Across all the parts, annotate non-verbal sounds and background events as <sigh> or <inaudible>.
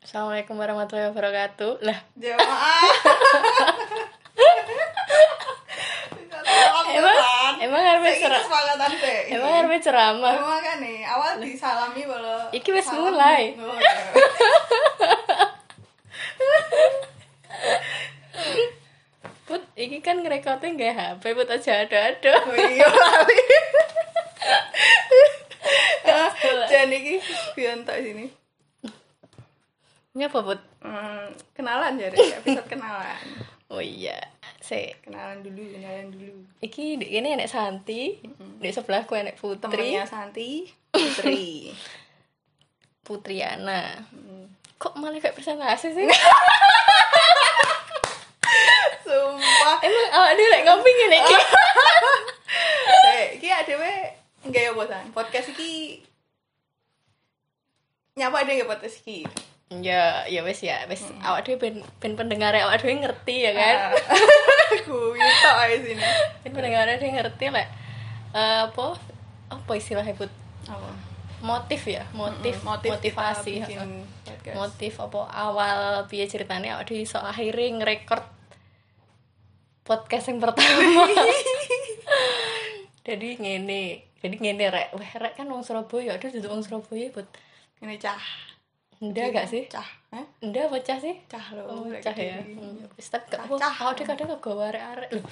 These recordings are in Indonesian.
Assalamualaikum warahmatullahi wabarakatuh. Lah, Jemaah. <laughs> emang emang harus ceramah. Emang harus ceramah. Emang kan nih, awal disalami kalau Iki wis mulai. Oh, iya. <laughs> Put, iki kan ngerekodnya nggak HP, put aja ada-ada. Oh, iya lali. <laughs> Dan iki pion tak sini. Ini apa, put? Hmm, kenalan jadi episode kenalan. Oh iya, se. Kenalan dulu, kenalan dulu. Iki di ini enek Santi, di sebelahku enek Putri, Temennya Santi, <laughs> Putri. Putriana. Hmm. Kok malah kayak presentasi sih? <laughs> Sumpah. Emang awak dia lek ngopi ngene iki. <laughs> Iki adewe enggak ya bosan. Podcast iki nyapa ada nggak podcast iki? Ya, ya wes ya, wes awak dhewe ben ben pendengar awak dhewe ngerti ya kan. <laughs> Aku itu aja sini. Ben pendengar dhewe ngerti lek eh, apa apa istilahnya put Apa? motif ya, motif, motif motivasi. kita bikin heeh. podcast. motif apa awal piye ceritanya awak dhewe iso akhirnya ngerekord podcast yang pertama <laughs> jadi ngene jadi ngene rek weh rek kan wong Surabaya aduh duduk wong Surabaya buat Ini cah. ndak gak sih Cah, eh? ndak apa cah sih Cah lo. oh cah ya wis tapi gak Cah, apa awak dhewe kadang kegawa arek-arek lho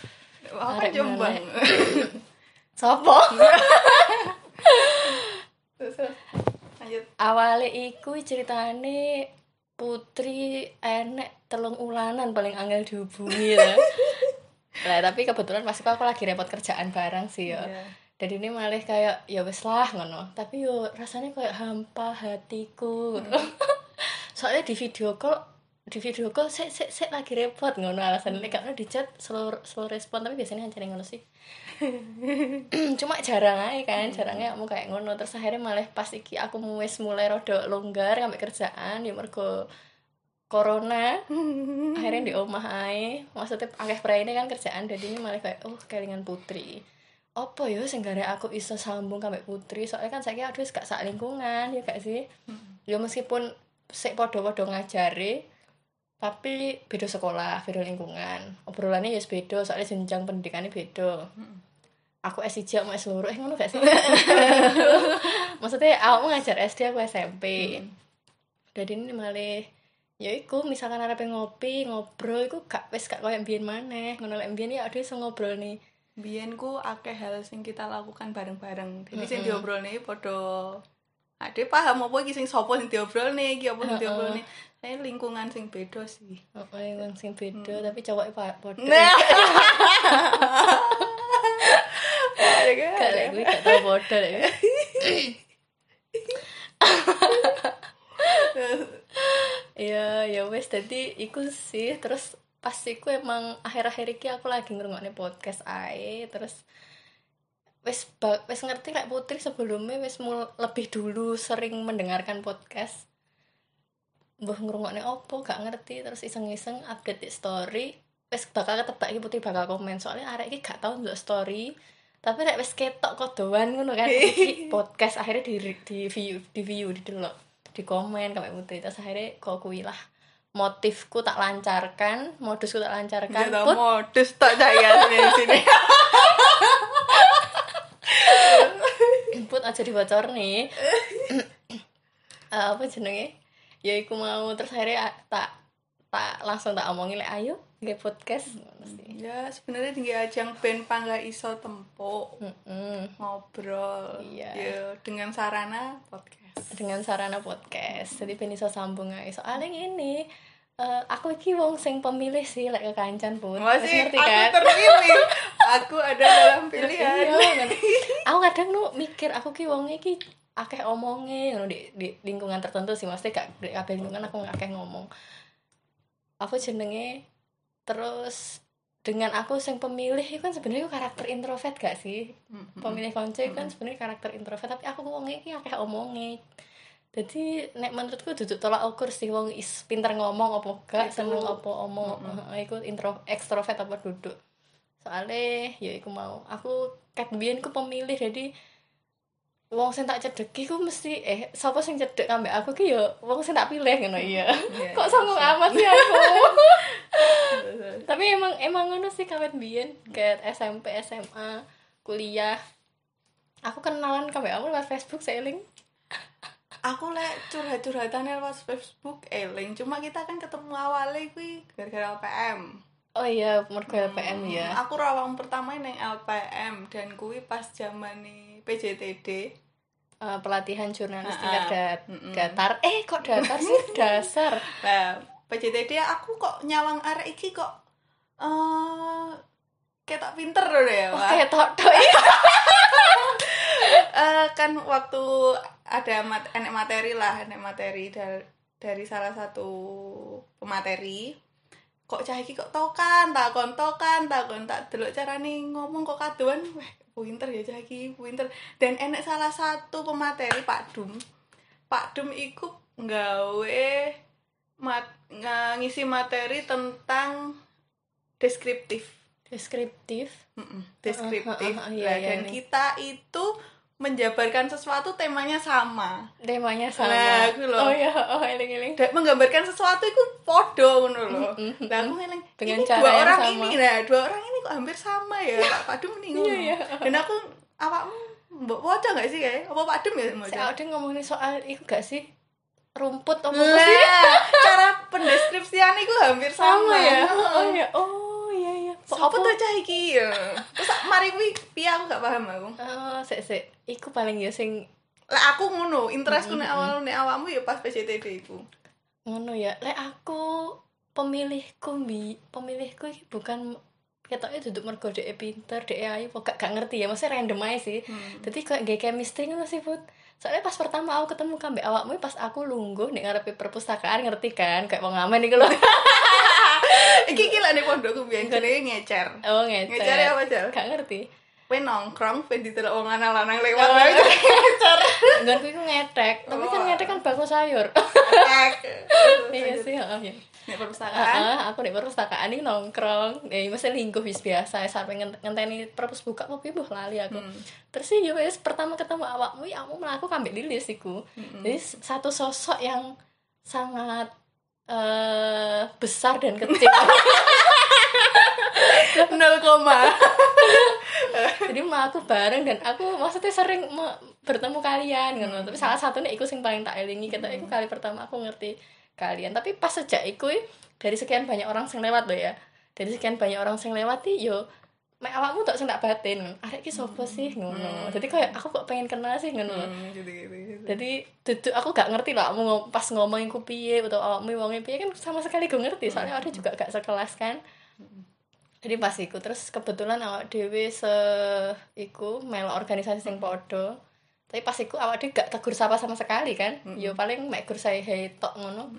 Apa jombang? <laughs> <laughs> terus. Lanjut. awalnya iku ceritane putri enek telung ulanan paling angel dihubungi lah <laughs> lah tapi kebetulan pas itu aku lagi repot kerjaan bareng sih ya Iya. Dan ini malah kayak ya wes lah ngono. Tapi yo rasanya kayak hampa hatiku ngono. <laughs> soalnya di video call di video call sik sik sik lagi repot ngono alasan ini karena di chat slow slow respon tapi biasanya hanya ngono sih. <laughs> <clears throat> Cuma jarang aja kan jarangnya kamu kayak ngono. Terus akhirnya malah pas iki aku wis mulai rada longgar ngambil kerjaan ya mergo corona <laughs> akhirnya di omah ae. Maksudnya akeh ini kan kerjaan jadi ini malah kayak oh kelingan putri apa ya sing aku iso sambung sampai putri? Soalnya kan saya aduh wis gak sak lingkungan ya gak sih? Ya meskipun sik podo-podo ngajari tapi beda sekolah beda lingkungan. Obrolannya ya beda soalnya jenjang pendidikannya beda. Aku S1 mau S loro eh ngono gak sih? <laughs> Maksudnya aku ngajar SD aku SMP jadi ini malah ya iku misalkan ada ngopi ngobrol iku gak wes gak koyo mbiyen maneh. Ngono lek mbiyen ya ada iso ngobrol nih Biyen ku akeh hal sing kita lakukan bareng-bareng. Jadi sing diobrol nih podo Ade paham apa iki sing sapa sing diobrol nih, iki apa sing diobrol nih. Saya lingkungan sing beda sih. oh yang sing beda tapi cowoknya pa- podo Nah. <laughs> Gak lek gue gak tau podo lek <laughs> Iya, ya wes tadi iku sih terus pas iku emang akhir-akhir iki aku lagi ngrungokne podcast ae terus wes ba- wes ngerti kayak Putri sebelumnya wes mul lebih dulu sering mendengarkan podcast. Mbah ngrungokne opo gak ngerti terus iseng-iseng update di story wes bakal ketebak iki Putri bakal komen. Soalnya arek iki gak tau ndelok story tapi rek wes ketok kodoan ngono kan <laughs> iki podcast akhirnya di di view di view di delok di komen kayak Putri. Terus akhirnya kok kuwi lah motifku tak lancarkan modusku tak lancarkan Kan put modus tak jaya sini sini. put aja dibocor nih Eh, apa jenenge ya iku mau terus akhirnya ah, tak tak langsung tak omongin lek ayo nge podcast Ya sebenarnya tinggi ajang ben pangga iso tempo Mm-mm. ngobrol. Iya. Ya, dengan sarana podcast. dengan sarana podcast jadi ben iso sambung ae soalnya ini eh, aku iki wong sing pemilih sih lek kekancan pun. Masih ngerti aku kan? terpilih. aku ada dalam <laughs> Iya, pilihan. <laughs> kan. aku kadang nu mikir aku ki wong iki akeh omonge ngono di, di lingkungan tertentu sih. Maksudnya gak di kabeh lingkungan aku gak akeh ngomong. Apa jenenge terus dengan aku sing pemilih itu kan sebenarnya karakter introvert gak sih? Pemilih konco kan sebenarnya karakter introvert tapi aku wongnya iki akeh omonge jadi nek menurutku duduk tolak ukur sih wong is pinter ngomong apa gak Itu. seneng apa omong. Heeh, iku intro ekstrovert apa duduk. Soalnya ya iku mau. Aku kat biyen ku pemilih jadi wong sing tak cedeki ku mesti eh sapa sing cedek ambek aku ki yo wong sing tak pilih ngono iya. Iya, <laughs> kok iya, sanggup siap. amat sih aku? <laughs> Tapi emang emang ngono sih kawet biyen kayak SMP SMA kuliah. Aku kenalan kabeh aku lewat Facebook seiling aku lek curhat-curhatan lewat Facebook eling cuma kita kan ketemu awalnya kuwi gara-gara LPM oh iya mergo LPM ya. aku rawang pertama neng LPM dan kuwi pas zaman PJTD Eh, pelatihan jurnalis Ah, tingkat Mm-mm. datar. Eh kok datar sih? <laughs> Dasar. Nah PJTD aku kok nyawang arek iki kok eh ketok pinter loh ya oh, Wak. kayak tok <laughs> iya Eh, kan waktu ada mat enek materi lah enek materi dari, dari salah satu pemateri. Kok cah iki kok tokan takon tokan takon tak delok carane ngomong kok kaduan weh pinter ya cah iki pinter. Dan enek salah satu pemateri Pak Dum. Pak Dum iku nggawe mat ngisi materi tentang deskriptif. Deskriptif? Mm-mm, deskriptif. Ah, ah, ah, iya, Lah, iya, dan nih. kita itu menjabarkan sesuatu temanya sama. Temanya sama. Nah, aku loh. oh iya oh eling eling dan menggambarkan sesuatu itu podo ngono loh. Lah aku Dengan ini cara dua orang sama. ini nah dua orang ini kok hampir sama ya? Pak Padum nih ngono. Iya, iya. dan aku awakmu mbok waca gak sih kayak? Apa Pak Dum ya saya waca udah ngomongin soal itu gak sih? Rumput apa apa sih? cara pendeskripsian itu hampir sama, sama ya? Heeh. oh iya. Oh iya Apa tuh cah iki ya? Terus mari kuwi piye aku gak paham aku. oh sik sik. Iku paling ya sing Lah aku ngono, interestku nek awal nek awakmu ya pas PCTD iku. ngono ya. Lek aku pemilihku bi pemilihku iki bukan ketoknya duduk mergo dhek pinter dhek ayu kok gak, gak ngerti ya. Maksudnya random aja sih. Hmm. jadi kayak gak chemistry ngono sih Put. Soalnya pas pertama aku ketemu kambek awakmu pas aku lungguh nih ngarepe perpustakaan ngerti kan? Kayak wong ngamen iku lho <laughs> Iki iki lah nek pondokku biyen jenenge ngecer. oh ngecer Ngecer ya apa, Jal? gak ngerti Kowe nongkrong ben ditelok wong lanang lewat Oh, wae iya. ngecer. Enggak iku ngetek tapi kan Oh. ngetek kan bakul sayur <laughs> iya sih heeh ya Nek perpustakaan. Heeh, aku di perpustakaan ini nongkrong eh mesti lingkuh wis biasa sampai ngent- ngenteni perpus buka apa piye lali aku Hmm. terus sih ya wis pertama ketemu awakmu ya aku melaku kambek lilis iku Hmm. jadi satu sosok yang sangat eh besar dan kecil. <laughs> Nol koma. jadi melaku bareng dan aku maksudnya sering bertemu kalian gitu tapi salah satunya iku sing paling tak elingi. Kita iku kali pertama aku ngerti kalian. Tapi pas sejak iku dari sekian banyak orang sing lewat loh ya. Dari sekian banyak orang sing lewat i, yo mek awakmu tak sing tak batin. Arek ki sapa sih? Ngono. Jadi kayak aku kok pengen kenal sih ngono. Hmm, gitu gitu. gitu. jadi duduk aku gak ngerti lah mau pas ngomongin ku piye atau awakmu wongnya piye kan sama sekali gue ngerti. Soalnya ada juga gak sekelas kan. Jadi pas iku terus kebetulan awak dewe se iku melo organisasi sing podo tapi pas iku awak dewe gak tegur sapa sama sekali kan. Yo paling mek gur saya hey tok ngono.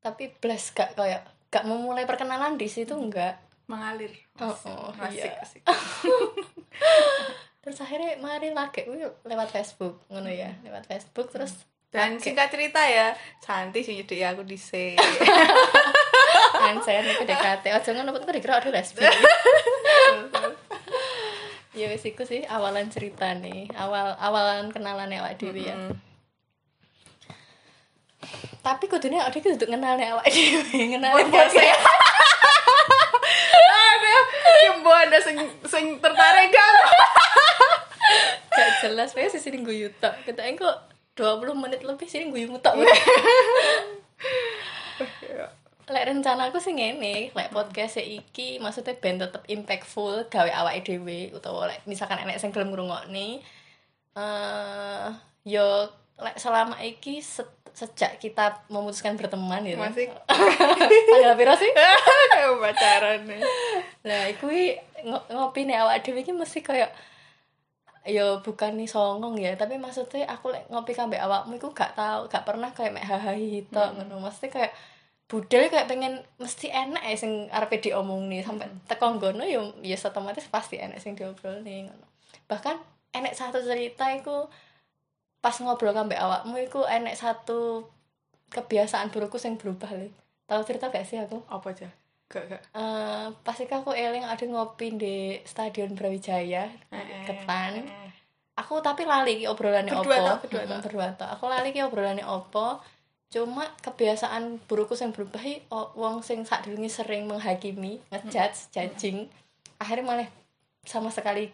Tapi blas gak kayak gak memulai perkenalan di situ enggak Mengalir. Oh, oh, Asik, iya. asik. <laughs> terus akhirnya mari lagi lewat Facebook ngono ya lewat Facebook terus Dan singkat cerita ya, Santi sih jadi aku di C. kan saya nih PDKT aja ngono kok dikira ada lesbi <laughs> ya wis iku sih awalan cerita nih awal awalan kenalan awak dhewe ya tapi kudune awak dhewe kudu kenal awak dhewe <laughs> kenal Podcast Yang ada sing sing tertarik kan. <laughs> gak jelas wae sih sini guyu tok kita kok 20 menit lebih sini guyu tok <laughs> lek rencana aku sih ngene lek podcast iki maksudnya ben tetep impactful gawe awake dhewe utawa lek misalkan enek sing gelem ngrungokne eh yo lek selama iki se- sejak kita memutuskan berteman gitu Masih <laughs> tanggal piro sih kayak <laughs> pacaran nih. Lah, iku ngopi nih awak dhewe iki mesti kayak ya bukan nih songong ya, tapi maksudnya aku lek ngopi kambe awakmu iku gak tau, gak pernah kayak mek hahaha tok ngono. Mesti kayak budal kayak pengen mesti enak ya sing arepe diomongni sampai teko ngono ya ya otomatis pasti enak sing diobrolne ngono. Bahkan enek satu cerita iku pas ngobrol kambe awakmu iku enek satu kebiasaan burukku sing berubah lho. Tahu cerita gak sih aku? Apa aja? Gak gak. Eh, pasti aku eling ada ngopi di Stadion Brawijaya Eh, Ketan eh. aku tapi lali ki obrolane Berdua opo berdua tok. berdua aku lali ki obrolane opo cuma kebiasaan burukku yang berubah i, wong sing sadurunge sering menghakimi ngejudge judging akhirnya malah sama sekali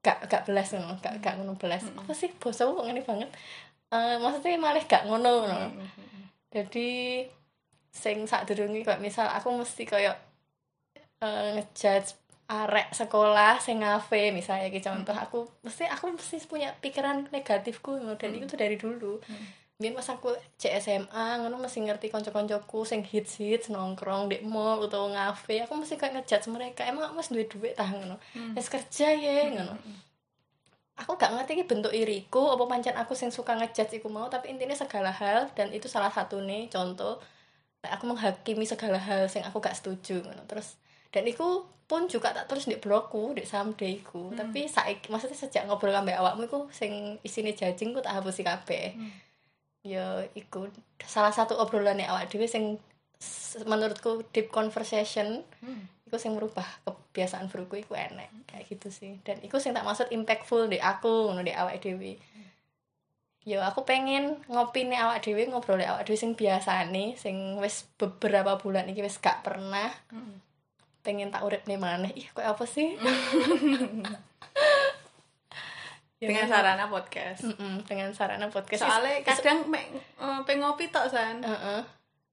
gak gak belas ngono gak gak ngono belas Mm-mm. apa sih basa kok ngene banget Eh, maksudnya malah gak ngono ngono Mm-mm. jadi sing sadurunge kayak misal aku mesti kayak eh, ngejudge arek sekolah sing ngafe misalnya iki contoh aku mesti aku mesti punya pikiran negatifku dan Hmm. itu dari dulu Hmm. Biar pas aku cek SMA ngono mesti ngerti konco-koncoku sing hits hits nongkrong di mall utawa ngafe aku mesti kayak ngejudge mereka emang aku mesti duit duit tah ngono. Hmm. kerja ya ngono. aku gak ngerti iki bentuk iriku apa pancen aku sing suka ngejudge iku mau tapi intinya segala hal dan itu salah satu nih contoh aku menghakimi segala hal sing aku gak setuju ngono. Terus dan iku pun juga tak terus di blogku di someday iku. Hmm. tapi saiki maksudnya sejak ngobrol sampe awakmu iku sing isine jajing ku tak hapusi kabeh. Hmm. Ya iku. Salah satu obrolannya awak dhewe sing menurutku deep conversation Hmm. iku sing merubah kebiasaan burukku iku enek kayak gitu sih. Dan iku sing tak maksud impactful di aku ngono di awak dhewe. Yo aku pengen ngopi nih awak dhewe ngobrol di awak dhewe sing biasa nih sing wis beberapa bulan iki wis gak pernah. Hmm. pengen tak urip nih maneh. Ih kok apa sih <laughs> Ya, dengan memang. sarana podcast. Mm-mm, dengan sarana podcast. Soalnya kadang mek eh, pengen ngopi tok san. Heeh.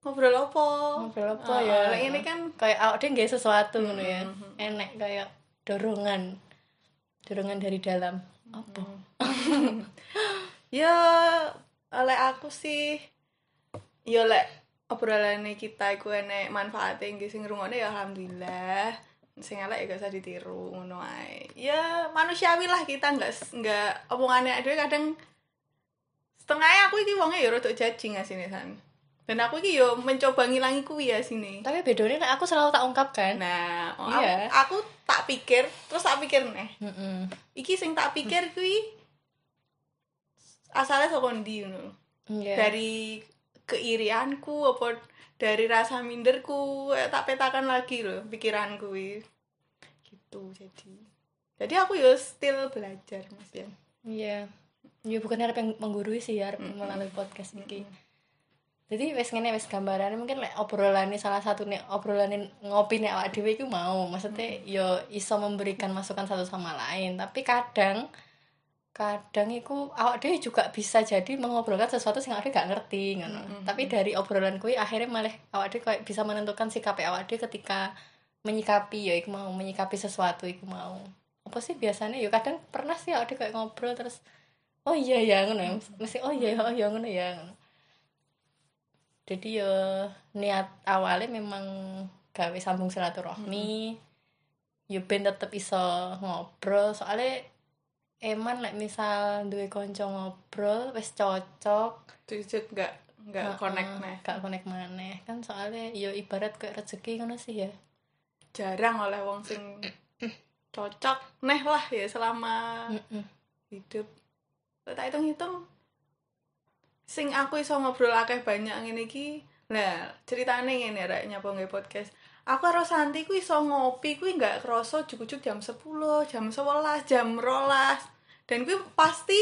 ngobrol apa ngobrol apa Oh, ya. ini kan kayak awak dhewe nggak sesuatu ngono ya. Mhm. enek kayak dorongan. Dorongan dari dalam. Apa? <laughs> Ya oleh aku sih ya lek obrolan kita iku enek manfaatnya nggih sing ya alhamdulillah sing elek ya gak usah ditiru ngono ae. Ya manusiawi lah kita nggak nggak omongannya ada kadang setengahnya aku iki wongnya ya rodok judging asine san. Dan aku iki yo mencoba ngilangi kuwi ya sini tapi bedanya nek aku selalu tak ungkapkan nah oh, Iya. aku, aku tak pikir terus tak pikir nih Mm-mm. iki sing tak pikir kuwi asalnya saka ndi ngono Iya. dari keirianku apa dari rasa minderku tak petakan lagi loh pikiranku gitu jadi. Jadi aku yo still belajar mas ya iya. Ya bukan harap yang menggurui sih harap Mm-mm. melalui podcast ini jadi wes ngene wes gambarannya mungkin lek obrolan salah satu nih obrolan ngopi nih awak dhewe iku mau. Maksudnya yo iso memberikan masukan satu sama lain. Tapi kadang kadang iku awak dhewe juga bisa jadi mengobrolkan sesuatu sing awak dhewe gak ngerti ngono. Mm-mm. tapi dari obrolan kuwi akhirnya malah awak dhewe kayak bisa menentukan sikap awak dhewe ketika menyikapi ya iku mau menyikapi sesuatu iku mau. Apa sih biasanya? Ya kadang pernah sih awak dhewe kayak ngobrol terus oh iya ya ngono. Ya mesti oh iya oh iya ngono ya. Jadi ya niat awalnya memang gawe sambung silaturahmi. Ya ben tetep iso ngobrol soalnya eman lek misal duwe kanca ngobrol wis cocok. Nggak nggak Heeh, connect nih gak connect maneh. Kan soalnya ya ibarat kayak rezeki ngono sih ya. Jarang oleh wong sing <coughs> cocok neh lah ya selama hidup. Lek tak hitung-hitung sing aku iso ngobrol akeh banyak ngene iki nah ceritane ngene rek nyapa nge podcast aku karo Santi ku iso ngopi kuwi nggak kerasa cukup jam 10 jam 11 jam rolas. Dan kuwi pasti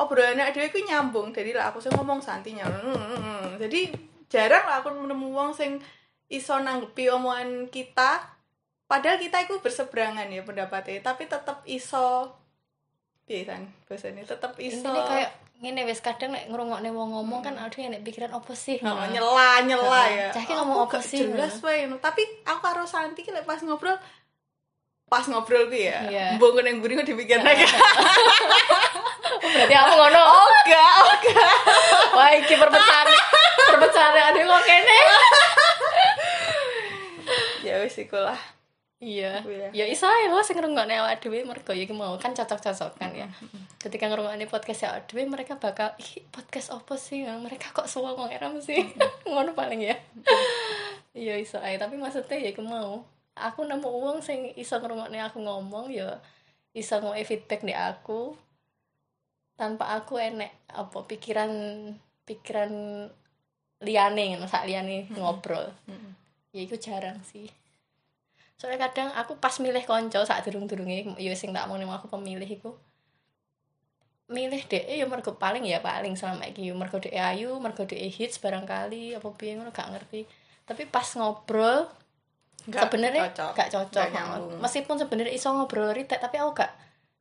obrolannya dhewe kuwi nyambung. Jadi lah aku sing ngomong Santi nyambung. Jadi jarang lah aku nemu wong sing iso nanggepi omongan kita. Padahal kita itu berseberangan ya pendapatnya. Tapi tetap iso. Piye kan bahasanya tetap iso. Intinya kayak ngene wis kadang nek ngrungokne wong ngomong kan aduh nek pikiran apa sih? Oh, nyela nyela ya. Cah ki ngomong gak sih, jelas wae tapi aku karo Santi ki pas ngobrol pas ngobrol ku ya Iya. mbok yang buri dipikir lagi berarti aku ngono. Oh enggak oh enggak. Wah iki perpecahan perpecahan ade kok kene. Ya wis iku lah iya. Iya. ya iso ae lho sing ngrungokne awak dhewe mergo ya iki mau. Kan cocok-cocokan ya ketika ngrungokne podcast awak dhewe mereka bakal ih podcast apa sih? Mereka kok suwe wong era mesti ngono paling ya. <laughs> Iya iso ae. Tapi maksudnya ya iku mau. Aku nemu uang sing iso ngrungokne aku ngomong ya iso ngomong feedback di aku. Tanpa aku enek apa pikiran pikiran liane ngono sak liane ngobrol. Ya itu jarang sih. Soalnya kadang aku pas milih konco saat durung durungnya ya sing tak mau aku pemilih iku milih DE ya mergo paling ya paling selama iki mergo DE ayu, mergo DE hits barangkali apa piye ngono gak ngerti. Tapi pas ngobrol Nggak sebenarnya cocok. gak cocok. Nyambung. Meskipun sebenarnya iso ngobrol ritek tapi aku gak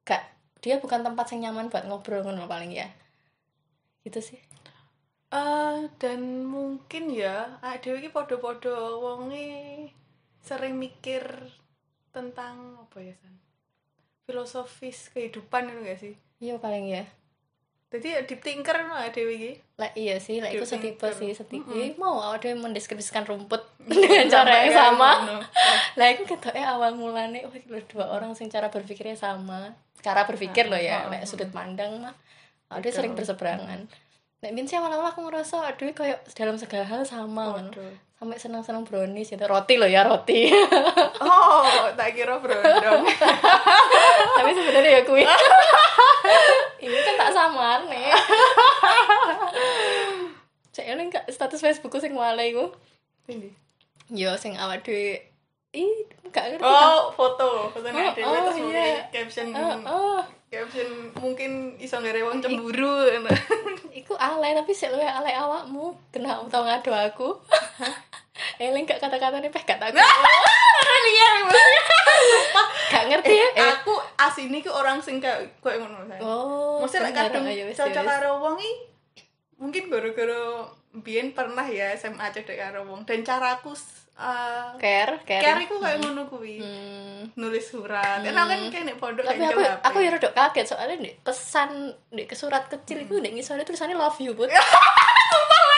gak dia bukan tempat yang nyaman buat ngobrol ngono paling ya. Gitu sih. Eh, dan mungkin ya dhewe iki padha-padha wonge sering mikir tentang apa ya san filosofis kehidupan itu gak sih Iya paling ya. jadi ya deep thinker awake dhewe iki Lah iya sih, lah itu setipe sih, setipe. Mm-mm. Mau ada yang mendeskripsikan rumput <laughs> dengan cara yang sama. Lah itu ketoknya awal mulane oh dua orang sing cara berpikirnya sama. Cara berpikir loh ya, Ah, ah, nek ah. sudut pandang mah ada sering berseberangan. Nek min sih awal-awal aku ngerasa aduh kayak dalam segala hal sama. Waduh. Sampai senang-senang brownies itu roti loh ya roti. <laughs> oh tak kira brondong <laughs> Tapi sebenarnya ya kuwi. <laughs> Ini kan tak samar nih. Cek eling status Facebookku sing wale iku. Yo sing awak dhewe ih gak ngerti. oh foto foto nek Oh, dhewe oh, terus iya. caption Oh, oh. caption mungkin iso ngere wong cemburu ngono. <laughs> Iku alay tapi sik luwe alay awakmu. Kena tau ngadu aku. <laughs> Eling gak kata-katane peh gak tak <laughs> Liar. Gak ngerti ya. Eh, aku asini ku orang sing kayak kayak ngono saya. Oh. Maksudnya lek kadung wis, cocok wis. karo wong mungkin gara-gara biyen pernah ya SMA cocok karo wong dan caraku uh, care, care. care iku kayak ngono kuwi. Hmm. Nulis surat. Enak kan kayak nek pondok Tapi aku aku ya rada kaget soalnya di pesan di surat kecil itu di ngisore tulisannya love you, Bud. <laughs>